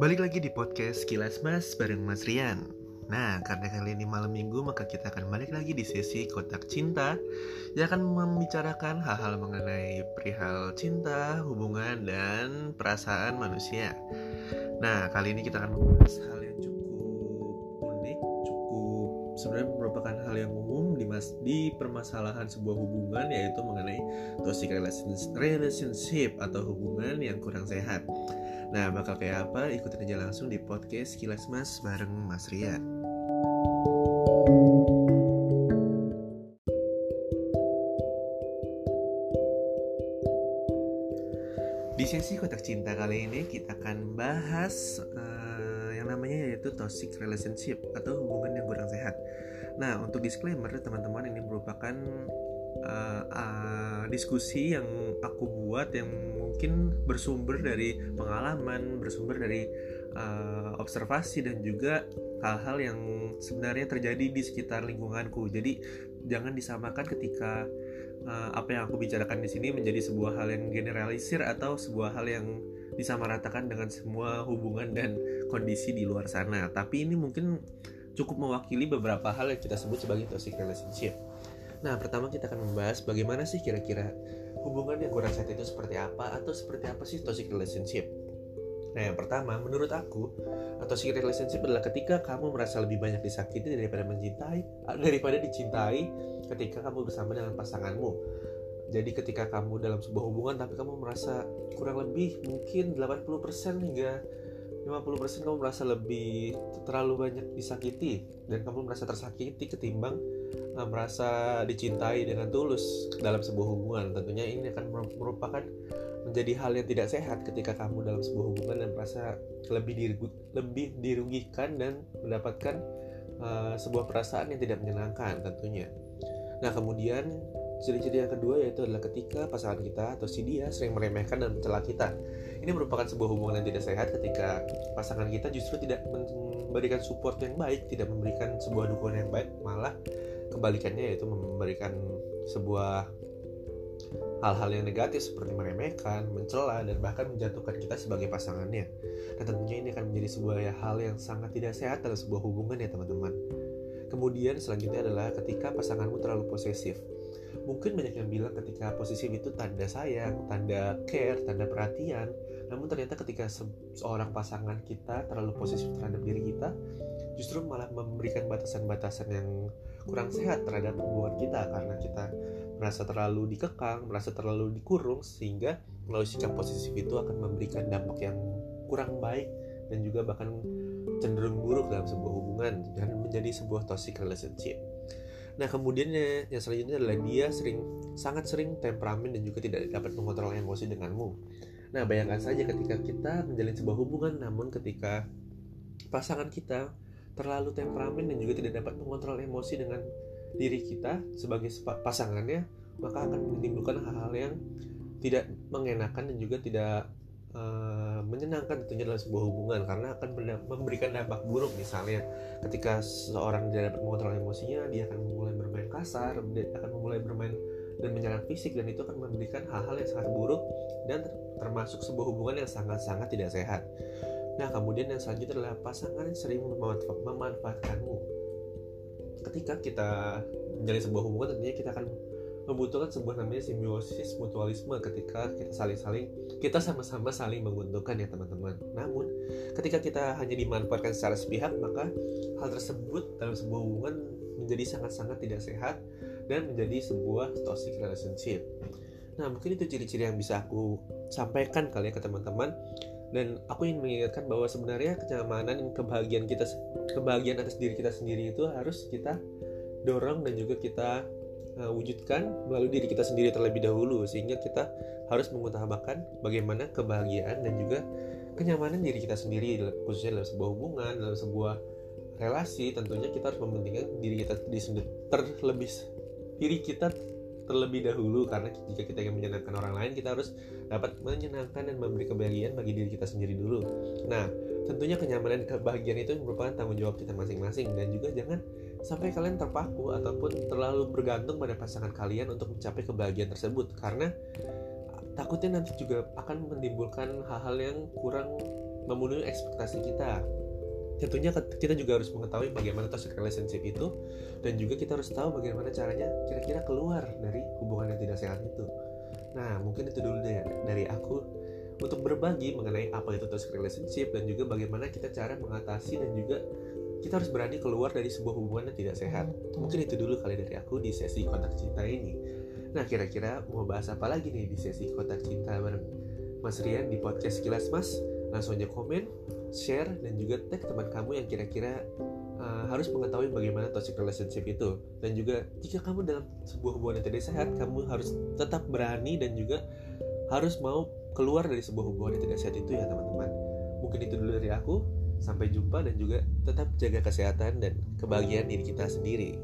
Balik lagi di podcast Kilas Mas bareng Mas Rian. Nah, karena kali ini malam minggu maka kita akan balik lagi di sesi Kotak Cinta Yang akan membicarakan hal-hal mengenai perihal cinta, hubungan, dan perasaan manusia. Nah, kali ini kita akan membahas hal yang cukup unik, cukup sebenarnya merupakan hal yang umum di, mas, di permasalahan sebuah hubungan yaitu mengenai toxic relationship atau hubungan yang kurang sehat Nah, bakal kayak apa? Ikutin aja langsung di podcast Kilas Mas bareng Mas Rian. Di sesi kotak cinta kali ini kita akan bahas uh, yang namanya yaitu toxic relationship atau hubungan yang kurang sehat. Nah, untuk disclaimer teman-teman ini merupakan uh, uh, diskusi yang aku buat yang mungkin bersumber dari pengalaman, bersumber dari uh, observasi dan juga hal-hal yang sebenarnya terjadi di sekitar lingkunganku. Jadi jangan disamakan ketika uh, apa yang aku bicarakan di sini menjadi sebuah hal yang generalisir atau sebuah hal yang disamaratakan dengan semua hubungan dan kondisi di luar sana. Tapi ini mungkin cukup mewakili beberapa hal yang kita sebut sebagai toxic relationship. Nah, pertama kita akan membahas bagaimana sih kira-kira hubungan yang kurang sehat itu seperti apa atau seperti apa sih toxic relationship. Nah, yang pertama, menurut aku, toxic relationship adalah ketika kamu merasa lebih banyak disakiti daripada mencintai, daripada dicintai ketika kamu bersama dengan pasanganmu. Jadi ketika kamu dalam sebuah hubungan tapi kamu merasa kurang lebih mungkin 80% hingga 50% kamu merasa lebih terlalu banyak disakiti dan kamu merasa tersakiti ketimbang uh, merasa dicintai dengan tulus dalam sebuah hubungan tentunya ini akan merupakan menjadi hal yang tidak sehat ketika kamu dalam sebuah hubungan dan merasa lebih dirugi, lebih dirugikan dan mendapatkan uh, sebuah perasaan yang tidak menyenangkan tentunya. Nah kemudian ciri-ciri yang kedua yaitu adalah ketika pasangan kita atau si dia sering meremehkan dan mencela kita. Ini merupakan sebuah hubungan yang tidak sehat ketika pasangan kita justru tidak memberikan support yang baik, tidak memberikan sebuah dukungan yang baik, malah kebalikannya yaitu memberikan sebuah hal-hal yang negatif seperti meremehkan, mencela, dan bahkan menjatuhkan kita sebagai pasangannya. Dan tentunya ini akan menjadi sebuah hal yang sangat tidak sehat dalam sebuah hubungan ya teman-teman. Kemudian selanjutnya adalah ketika pasanganmu terlalu posesif. Mungkin banyak yang bilang ketika posesif itu tanda sayang, tanda care, tanda perhatian. Namun ternyata ketika seorang pasangan kita terlalu posesif terhadap diri kita, justru malah memberikan batasan-batasan yang kurang sehat terhadap hubungan kita karena kita merasa terlalu dikekang, merasa terlalu dikurung sehingga melalui sikap posesif itu akan memberikan dampak yang kurang baik dan juga bahkan cenderung buruk dalam sebuah hubungan dan menjadi sebuah toxic relationship. Nah kemudian yang selanjutnya adalah dia sering sangat sering temperamen dan juga tidak dapat mengontrol emosi denganmu. Nah bayangkan saja ketika kita menjalin sebuah hubungan namun ketika pasangan kita terlalu temperamen dan juga tidak dapat mengontrol emosi dengan diri kita sebagai pasangannya maka akan menimbulkan hal-hal yang tidak mengenakan dan juga tidak uh, menyenangkan tentunya dalam sebuah hubungan karena akan memberikan dampak buruk misalnya ketika seseorang tidak dapat mengontrol emosinya dia akan mulai bermain kasar akan mulai bermain dan menyerang fisik dan itu akan memberikan hal-hal yang sangat buruk dan termasuk sebuah hubungan yang sangat-sangat tidak sehat Nah, kemudian yang selanjutnya adalah pasangan yang sering memanfaatkanmu. Ketika kita menjalin sebuah hubungan, tentunya kita akan membutuhkan sebuah namanya simbiosis mutualisme ketika kita saling-saling kita sama-sama saling menguntungkan ya teman-teman. Namun, ketika kita hanya dimanfaatkan secara sepihak, maka hal tersebut dalam sebuah hubungan menjadi sangat-sangat tidak sehat dan menjadi sebuah toxic relationship. Nah, mungkin itu ciri-ciri yang bisa aku sampaikan kali ya ke teman-teman dan aku ingin mengingatkan bahwa sebenarnya kenyamanan dan kebahagiaan kita kebahagiaan atas diri kita sendiri itu harus kita dorong dan juga kita uh, wujudkan melalui diri kita sendiri terlebih dahulu sehingga kita harus mengutamakan bagaimana kebahagiaan dan juga kenyamanan diri kita sendiri khususnya dalam sebuah hubungan dalam sebuah relasi tentunya kita harus mementingkan diri kita terlebih diri kita terlebih dahulu karena jika kita ingin menyenangkan orang lain kita harus dapat menyenangkan dan memberi kebahagiaan bagi diri kita sendiri dulu. Nah, tentunya kenyamanan dan kebahagiaan itu merupakan tanggung jawab kita masing-masing. Dan juga jangan sampai kalian terpaku ataupun terlalu bergantung pada pasangan kalian untuk mencapai kebahagiaan tersebut. Karena takutnya nanti juga akan menimbulkan hal-hal yang kurang memenuhi ekspektasi kita. Tentunya kita juga harus mengetahui bagaimana toxic relationship itu dan juga kita harus tahu bagaimana caranya kira-kira keluar dari hubungan yang tidak sehat itu. Nah mungkin itu dulu deh. Dari aku untuk berbagi mengenai apa itu toxic relationship dan juga bagaimana kita cara mengatasi dan juga kita harus berani keluar dari sebuah hubungan yang tidak sehat. Mungkin itu dulu kali dari aku di sesi kontak cinta ini. Nah kira-kira mau bahas apa lagi nih di sesi kontak cinta bareng Mas Rian di podcast Kilas Mas? Langsung aja komen share dan juga tag teman kamu yang kira-kira uh, harus mengetahui bagaimana toxic relationship itu. Dan juga jika kamu dalam sebuah hubungan yang tidak sehat kamu harus tetap berani dan juga harus mau keluar dari sebuah hubungan yang tidak sehat itu ya teman-teman. Mungkin itu dulu dari aku. Sampai jumpa dan juga tetap jaga kesehatan dan kebahagiaan diri kita sendiri